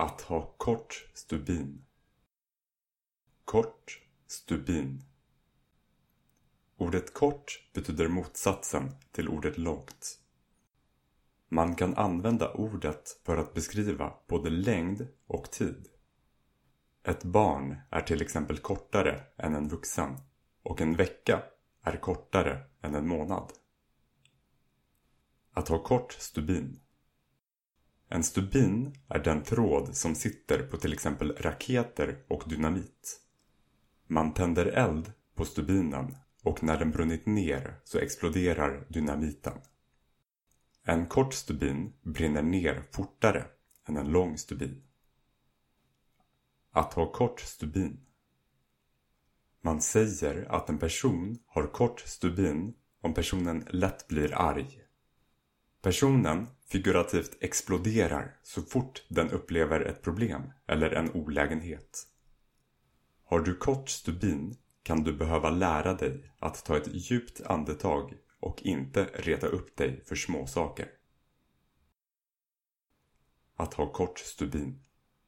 Att ha kort stubin. Kort stubin. Ordet kort betyder motsatsen till ordet långt. Man kan använda ordet för att beskriva både längd och tid. Ett barn är till exempel kortare än en vuxen och en vecka är kortare än en månad. Att ha kort stubin. En stubin är den tråd som sitter på till exempel raketer och dynamit. Man tänder eld på stubinen och när den brunnit ner så exploderar dynamiten. En kort stubin brinner ner fortare än en lång stubin. Att ha kort stubin. Man säger att en person har kort stubin om personen lätt blir arg. Personen figurativt exploderar så fort den upplever ett problem eller en olägenhet. Har du kort stubin kan du behöva lära dig att ta ett djupt andetag och inte reta upp dig för småsaker. Att ha kort stubin.